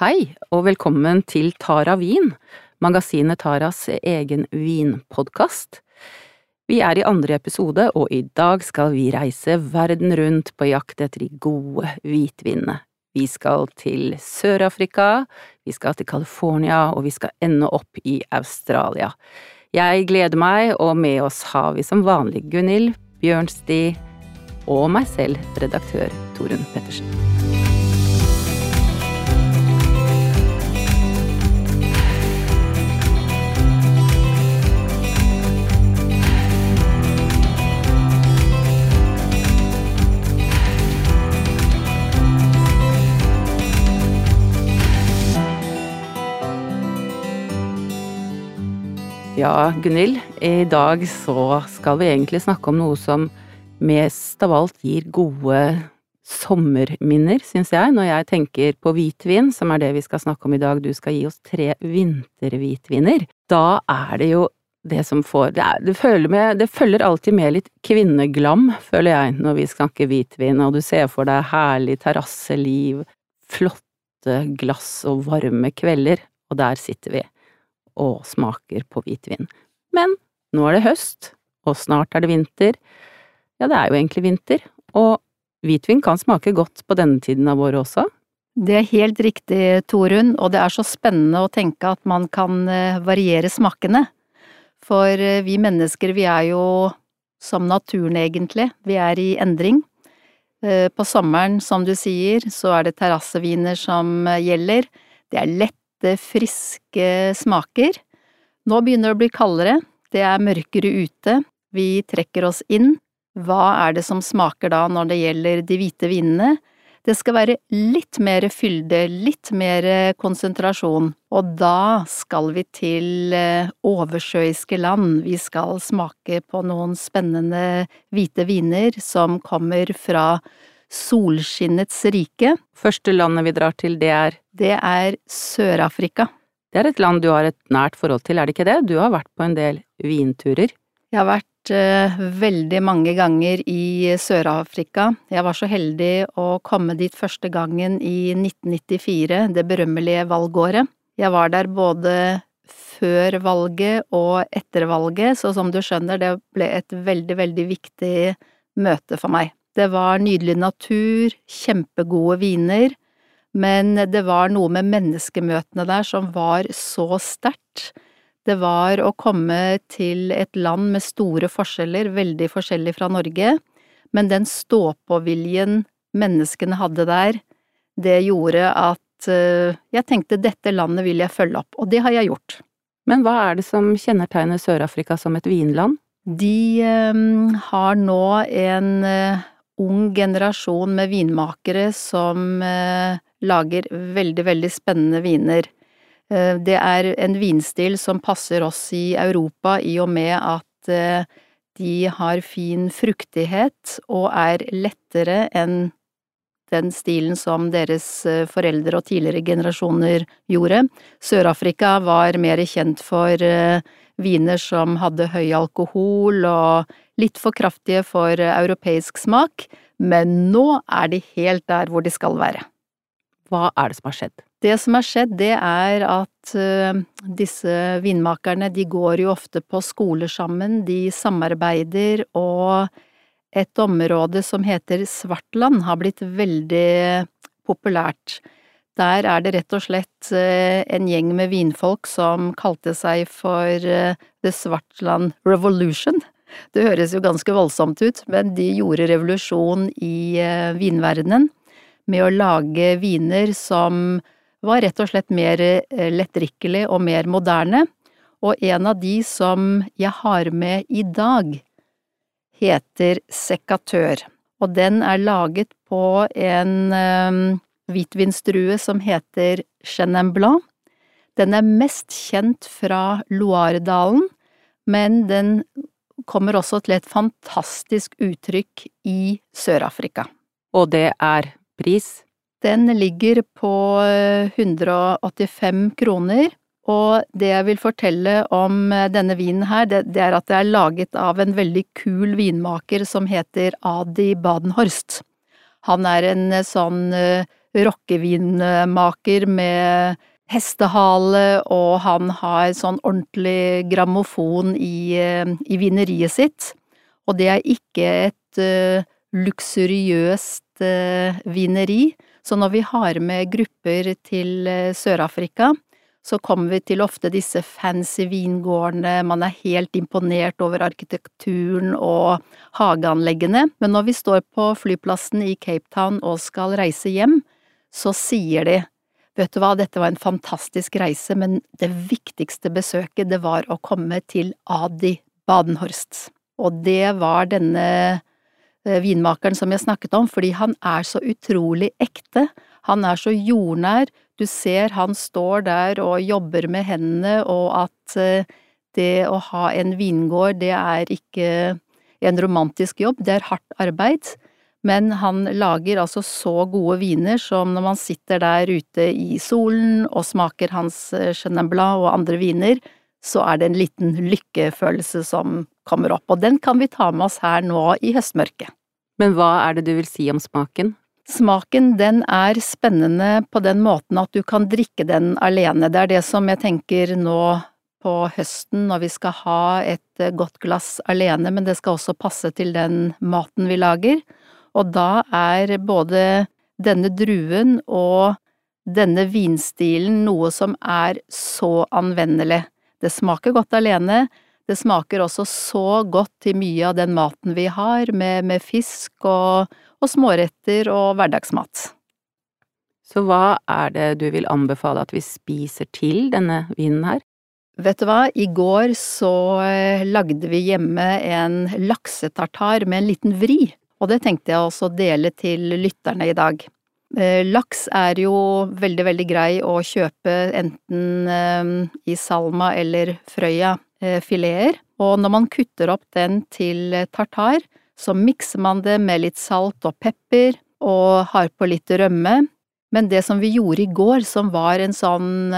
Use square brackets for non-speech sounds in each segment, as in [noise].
Hei, og velkommen til Tara Vin, magasinet Taras egen vinpodkast. Vi er i andre episode, og i dag skal vi reise verden rundt på jakt etter de gode hvitvinene. Vi skal til Sør-Afrika, vi skal til California, og vi skal ende opp i Australia. Jeg gleder meg, og med oss har vi som vanlig Gunhild, Bjørnsti og meg selv, redaktør Torunn Pettersen. Ja, Gunhild, i dag så skal vi egentlig snakke om noe som mest av alt gir gode sommerminner, syns jeg, når jeg tenker på hvitvin, som er det vi skal snakke om i dag. Du skal gi oss tre vinterhvitviner. Da er det jo det som får Det, er, det, følger, med, det følger alltid med litt kvinneglam, føler jeg, når vi snakker hvitvin, og du ser for deg herlig terrasseliv, flotte glass og varme kvelder, og der sitter vi og smaker på hvitvin. Men nå er det høst, og snart er det vinter. Ja, det er jo egentlig vinter, og hvitvin kan smake godt på denne tiden av året også. Det er helt riktig, Torunn, og det er så spennende å tenke at man kan eh, variere smakene. For eh, vi mennesker, vi er jo som naturen egentlig, vi er i endring. Eh, på sommeren, som du sier, så er det terrasseviner som gjelder. Det er lett lette, friske smaker. Nå begynner det å bli kaldere, det er mørkere ute, vi trekker oss inn. Hva er det som smaker da når det gjelder de hvite vinene? Det skal være litt mer fylde, litt mer konsentrasjon, og da skal vi til eh, oversjøiske land. Vi skal smake på noen spennende hvite viner som kommer fra solskinnets rike. Første landet vi drar til, det er? Det er Sør-Afrika. Det er et land du har et nært forhold til, er det ikke det? Du har vært på en del vinturer? Jeg har vært uh, veldig mange ganger i Sør-Afrika. Jeg var så heldig å komme dit første gangen i 1994, det berømmelige valgåret. Jeg var der både før valget og etter valget, så som du skjønner, det ble et veldig, veldig viktig møte for meg. Det var nydelig natur, kjempegode viner, men det var noe med menneskemøtene der som var så sterkt. Det var å komme til et land med store forskjeller, veldig forskjellig fra Norge, men den stå-på-viljen menneskene hadde der, det gjorde at eh, jeg tenkte dette landet vil jeg følge opp, og det har jeg gjort. Men hva er det som kjennetegner Sør-Afrika som et vinland? De um, har nå en uh, ung generasjon med vinmakere som uh, lager veldig, veldig spennende viner. Eh, det er en vinstil som passer oss i Europa i og med at eh, de har fin fruktighet og er lettere enn den stilen som deres eh, foreldre og tidligere generasjoner gjorde. Sør-Afrika var mer kjent for viner som hadde høy alkohol og litt for kraftige for europeisk smak, men nå er de helt der hvor de skal være. Hva er det som har skjedd? Det som har skjedd, det er at uh, disse vinmakerne, de går jo ofte på skoler sammen, de samarbeider, og et område som heter Svartland har blitt veldig populært. Der er det rett og slett uh, en gjeng med vinfolk som kalte seg for uh, The Svartland Revolution. Det høres jo ganske voldsomt ut, men de gjorde revolusjon i vinverdenen med å lage viner som var rett og slett mer eh, lettdrikkelig og mer moderne, og en av de som jeg har med i dag, heter Sekatør, og den er laget på en hvitvinsdrue som heter Chenin Blanc. Den er mest kjent fra Loiredalen, men den kommer også til et fantastisk uttrykk i Sør-Afrika. Og det er pris? Den ligger på 185 kroner, og det jeg vil fortelle om denne vinen her, det, det er at det er laget av en veldig kul vinmaker som heter Adi Badenhorst. Han er en sånn rockevinmaker med hestehale, og han har sånn ordentlig grammofon i, i vineriet sitt. Og det er ikke et uh, luksuriøst uh, vineri, så når vi har med grupper til uh, Sør-Afrika, så kommer vi til ofte disse fancy vingårdene, man er helt imponert over arkitekturen og hageanleggene, men når vi står på flyplassen i Cape Town og skal reise hjem, så sier de vet du hva, dette var en fantastisk reise, men det viktigste besøket, det var å komme til Adi Badenhorst. Og det var denne eh, vinmakeren som jeg snakket om, fordi han er så utrolig ekte, han er så jordnær, du ser han står der og jobber med hendene, og at eh, det å ha en vingård, det er ikke en romantisk jobb, det er hardt arbeid. Men han lager altså så gode viner som når man sitter der ute i solen og smaker hans eh, Chenin Blanc og andre viner, så er det en liten lykkefølelse som kommer opp, og den kan vi ta med oss her nå i høstmørket. Men hva er det du vil si om smaken? Smaken den er spennende på den måten at du kan drikke den alene. Det er det som jeg tenker nå på høsten når vi skal ha et eh, godt glass alene, men det skal også passe til den maten vi lager og da er både denne druen og denne vinstilen noe som er så anvendelig. Det smaker godt alene, det smaker også så godt til mye av den maten vi har, med, med fisk og, og småretter og hverdagsmat. Så hva er det du vil anbefale at vi spiser til denne vinen her? Vet du hva, i går så eh, lagde vi hjemme en laksetartar med en liten vri. Og det tenkte jeg også å dele til lytterne i dag. Eh, laks er jo veldig, veldig grei å kjøpe enten eh, i Salma eller Frøya eh, og når man kutter opp den til tartar, så mikser man det med litt salt og pepper og har på litt rømme. Men det som vi gjorde i går, som var en sånn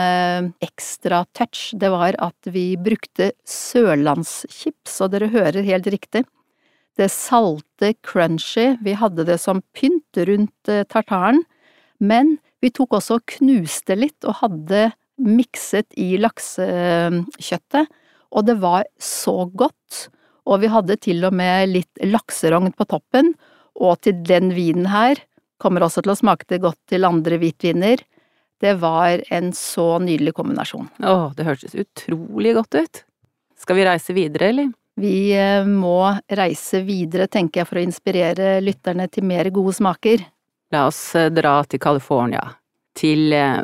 ekstra touch, det var at vi brukte sørlandschips, og dere hører helt riktig det salte, crunchy, vi hadde det som pynt rundt eh, tartaren, men vi tok også og knuste litt og hadde mikset i laksekjøttet, og det var så godt, og vi hadde til og med litt lakserogn på toppen, og til den vinen her, kommer også til å smake det godt til andre hvitviner, det var en så nydelig kombinasjon. Åh, det hørtes utrolig godt ut. Skal vi reise videre, eller? Vi eh, må reise videre, tenker jeg, for å inspirere lytterne til mer gode smaker. La oss eh, dra til California, til eh,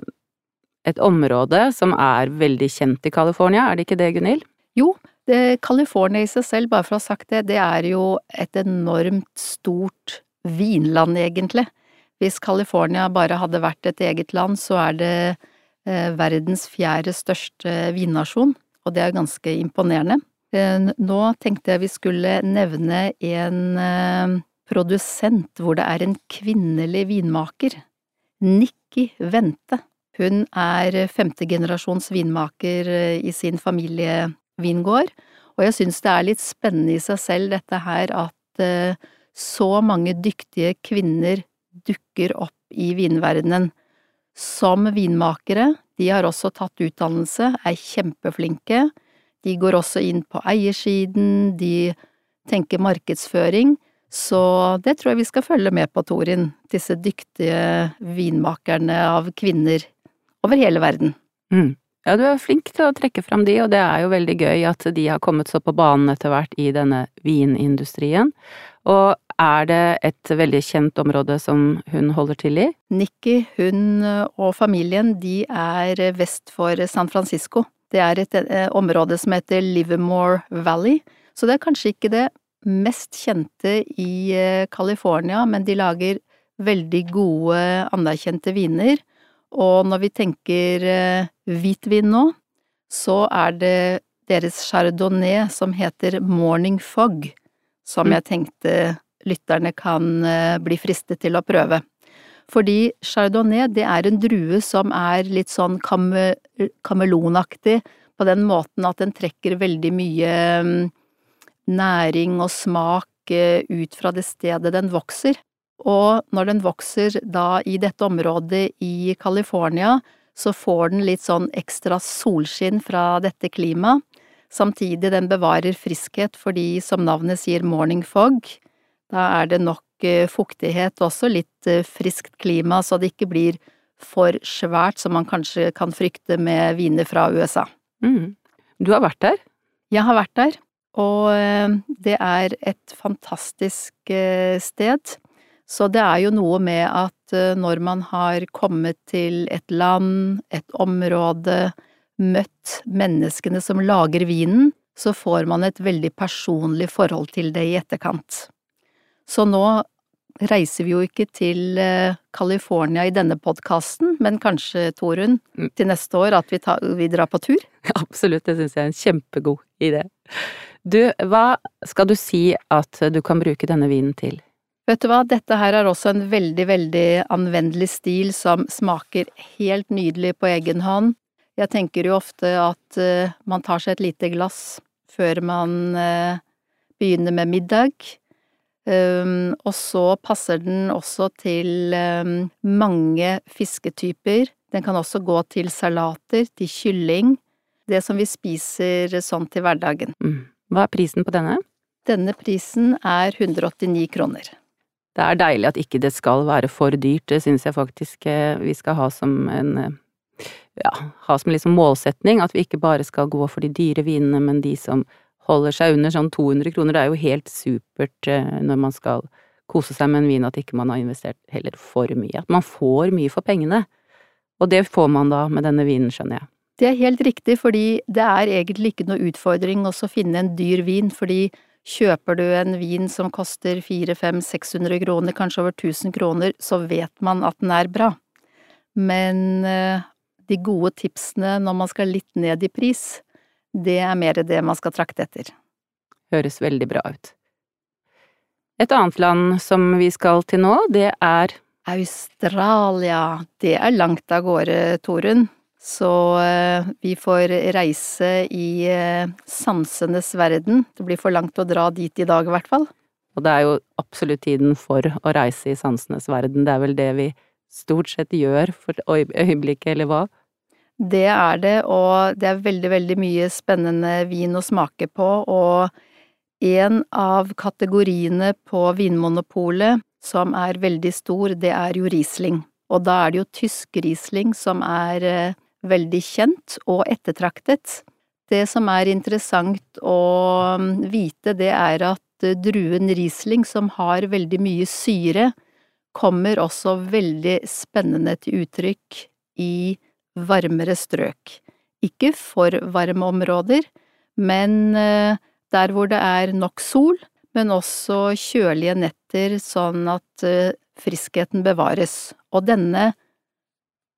et område som er veldig kjent i California, er det ikke det, Gunhild? Jo, det, California i seg selv, bare for å ha sagt det, det er jo et enormt stort vinland, egentlig. Hvis California bare hadde vært et eget land, så er det verdens fjerde største vinnasjon, og det er ganske imponerende. Eh, nå tenkte jeg vi skulle nevne en eh, produsent hvor det er en kvinnelig vinmaker. Nikki Vente. Hun er femtegenerasjons vinmaker eh, i sin familievingård, og jeg synes det er litt spennende i seg selv dette her at så mange dyktige kvinner dukker opp i vinverdenen. Som vinmakere, de har også tatt utdannelse, er kjempeflinke, de går også inn på eiersiden, de tenker markedsføring, så det tror jeg vi skal følge med på, Torin, disse dyktige vinmakerne av kvinner over hele verden. Mm. Ja, du er flink til å trekke fram de, og det er jo veldig gøy at de har kommet så på banen etter hvert i denne vinindustrien. Og er det et veldig kjent område som hun holder til i? Nikki, hun og familien, de er vest for San Francisco. Det er et eh, område som heter Livermore Valley, så det er kanskje ikke det mest kjente i eh, California, men de lager veldig gode, anerkjente viner. Og når vi tenker eh, hvitvin nå, så er det deres chardonnay som heter Morning Fog, som mm. jeg tenkte lytterne kan bli fristet til å prøve. Fordi chardonnay, det er en drue som er litt sånn kamelonaktig på den måten at den trekker veldig mye mm, næring og smak eh, ut fra det stedet den vokser. og når den vokser da i dette området i California, så får den litt sånn ekstra solskinn fra dette klimaet. Samtidig den bevarer friskhet fordi, som navnet sier, morning fog, da er det nok fuktighet, også litt eh, friskt klima, så det ikke blir for svært som man kanskje kan frykte med viner fra USA. Mm. Du har vært der? Jeg har vært der, og eh, det er et fantastisk sted. Så det er jo noe med at når man har kommet til et land, et område, møtt menneskene som lager vinen, så får man et veldig personlig forhold til det i etterkant. Så nå reiser vi jo ikke til eh, California i denne podkasten, men kanskje, Torunn, mm. til neste år at vi, tar, vi drar på tur? [laughs] Absolutt, det syns jeg er en kjempegod idé. Du, hva skal du si at du kan bruke denne vinen til? Vet du hva, dette her er også en veldig, veldig anvendelig stil som smaker helt nydelig på egen hånd. Jeg tenker jo ofte at uh, man tar seg et lite glass før man uh, begynner med middag. Um, og så passer den også til um, mange fisketyper. Den kan også gå til salater, til kylling. Det som vi spiser sånn til hverdagen. Mm. Hva er prisen på denne? Denne prisen er 189 kroner. Det er deilig at ikke det skal være for dyrt, det syns jeg faktisk eh, vi skal ha som en ja, ha som liksom målsetning at vi ikke bare skal gå for de dyre vinene, men de som holder seg under sånn 200 kroner. Det er jo helt supert eh, når man skal kose seg med en vin at ikke man har investert heller for mye. At man får mye for pengene. Og det får man da med denne vinen, skjønner jeg. Det er helt riktig, fordi det er egentlig ikke noe utfordring å finne en dyr vin, fordi kjøper du en vin som koster 400-500-600 kroner, kanskje over 1000 kroner, så vet man at den er bra. Men eh, de gode tipsene når man skal litt ned i pris, det er mer det man skal trakte etter. Høres veldig bra ut. Et annet land som vi skal til nå, det er Australia. Det er langt av gårde, Torunn. Så eh, vi får reise i eh, sansenes verden. Det blir for langt å dra dit i dag, i hvert fall. Og det er jo absolutt tiden for å reise i sansenes verden. Det er vel det vi stort sett gjør for øyeblikket, eller hva? Det er det, og det er veldig, veldig mye spennende vin å smake på, og en av kategoriene på Vinmonopolet som er veldig stor, det er jo Riesling. Og da er det jo tysk Riesling som er eh, veldig kjent og ettertraktet. Det som er interessant å mm, vite, det er at druen Riesling, som har veldig mye syre, kommer også veldig spennende til uttrykk i varmere strøk. Ikke for varme områder, men eh, der hvor det er nok sol, men også kjølige netter sånn at eh, friskheten bevares. Og denne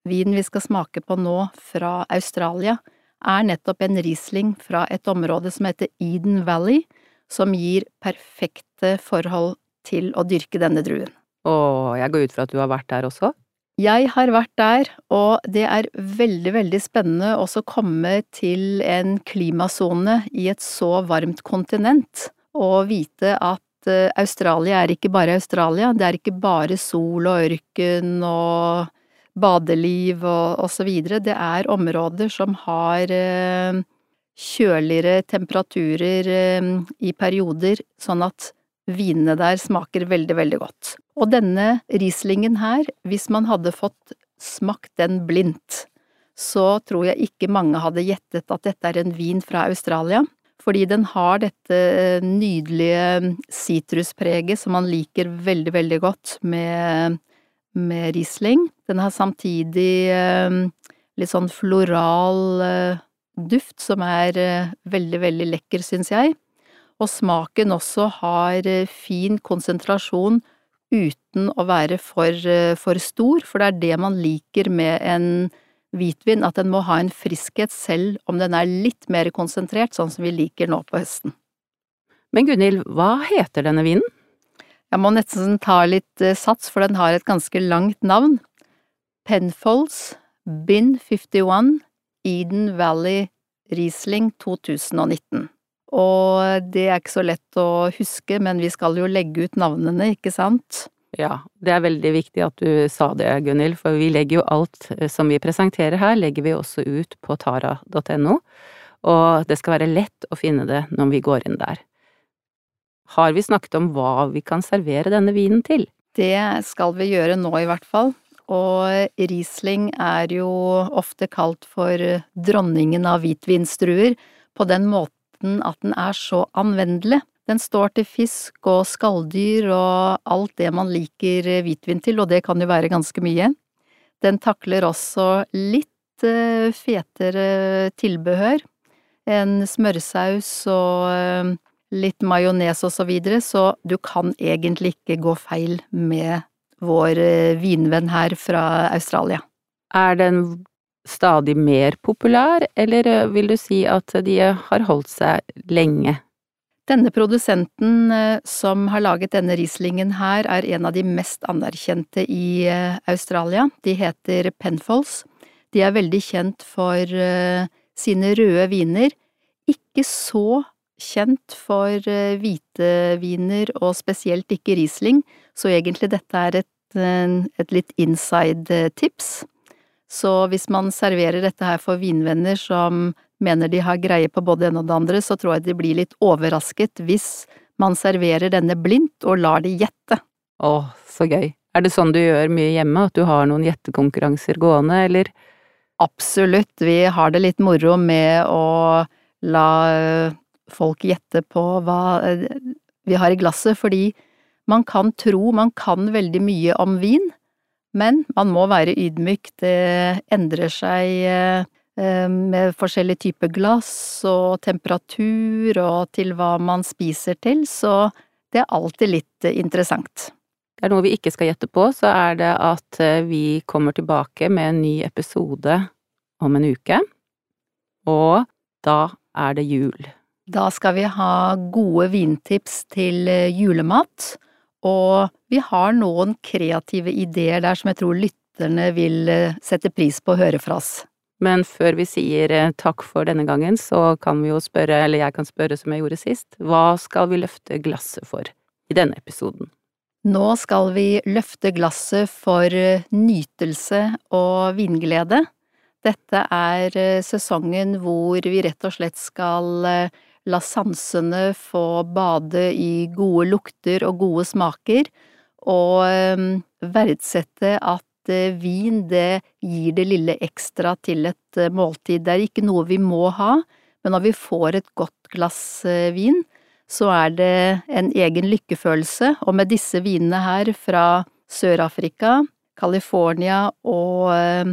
vinen vi skal smake på nå fra Australia, er nettopp en Riesling fra et område som heter Eden Valley, som gir perfekte forhold til å dyrke denne druen. Å, jeg går ut fra at du har vært der også? Jeg har vært der, og det er veldig, veldig spennende også å komme til en klimasone i et så varmt kontinent, og vite at eh, Australia er ikke bare Australia, det er ikke bare sol og ørken og badeliv og, og så videre, det er områder som har eh, kjøligere temperaturer eh, i perioder, sånn at vinene der smaker veldig, veldig godt. Og denne Rieslingen her, hvis man hadde fått smakt den blindt, så tror jeg ikke mange hadde gjettet at dette er en vin fra Australia, fordi den har dette eh, nydelige sitruspreget som man liker veldig, veldig godt med, med Riesling. Den har samtidig eh, litt sånn floral eh, duft som er veldig, veldig lekker, syns jeg og smaken også har eh, fin konsentrasjon uten å være for, eh, for, stor, for det er det man liker med en hvitvin, at den må ha en friskhet selv om den er litt mer konsentrert, sånn som vi liker nå på høsten. Men Gunhild, hva heter denne vinen? Jeg må nesten ta litt eh, sats, for den har et ganske langt navn. Penfolds Bin 51 Eden Valley Riesling 2019. Og det er ikke så lett å huske, men vi skal jo legge ut navnene, ikke sant? Ja, det er veldig viktig at du sa det, Gunhild, for vi legger jo alt eh, som vi presenterer her, legger vi også ut på tara.no, og det skal være lett å finne det når vi går inn der. Har vi snakket om hva vi kan servere denne vinen til? Det skal vi gjøre nå, i hvert fall. Og Riesling er jo ofte kalt for dronningen av hvitvinstruer, på den måten at den er så anvendelig. Den står til fisk og skalldyr og alt det man liker hvitvin til, og det kan jo være ganske mye. Den takler også litt eh, fetere tilbehør. En smørsaus og eh, litt majones og så videre, så du kan egentlig ikke gå feil med vår eh, vinvenn her fra Australia. Er den stadig mer populær, eller vil du si at de har holdt seg lenge denne produsenten eh, som har laget denne Rieslingen her, er en av de mest anerkjente i eh, Australia. De heter Penfolds. De er veldig kjent for eh, sine røde viner. Ikke så kjent for hvite viner, og spesielt ikke Riesling, så egentlig dette er et, et litt inside tips. Så hvis man serverer dette her for vinvenner som mener de har greie på både det ene og det andre, så tror jeg de blir litt overrasket hvis man serverer denne blindt og lar de gjette. Å, så gøy. Er det sånn du gjør mye hjemme, at du har noen gjettekonkurranser gående, eller? Absolutt, vi har det litt moro med å la folk gjette på hva eh, vi har i glasset, fordi man kan tro man kan veldig mye om vin, men man må være ydmyk, det endrer seg eh, med forskjellige typer glass og temperatur og til hva man spiser til, så det er alltid litt interessant. Det er noe vi ikke skal gjette på, så er det at eh, vi kommer tilbake med en ny episode om en uke, og da er det jul. Da skal vi ha gode vintips til eh, julemat, og vi har noen kreative ideer der som jeg tror lytterne vil eh, sette pris på å høre fra oss. Men før vi sier eh, takk for denne gangen, så kan vi jo spørre, eller jeg kan spørre som jeg gjorde sist, hva skal vi løfte glasset for i denne episoden? Nå skal vi løfte glasset for eh, nytelse og vinglede. Dette er sesongen hvor vi rett og slett skal la sansene få bade i gode lukter og gode smaker, og ehm, verdsette at eh, vin, det gir det lille ekstra til et eh, måltid. Det er ikke noe vi må ha, men når vi får et godt glass eh, vin, så er det en egen lykkefølelse, og med disse vinene her fra Sør-Afrika, California og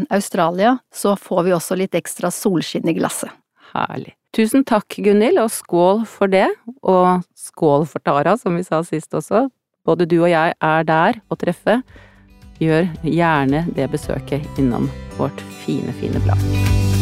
Australia, så får vi også litt ekstra solskinn i glasset. Herlig. Tusen takk, Gunhild, og skål for det, og skål for Tara, som vi sa sist også. Både du og jeg er der å treffe. Gjør gjerne det besøket innom vårt fine, fine blad.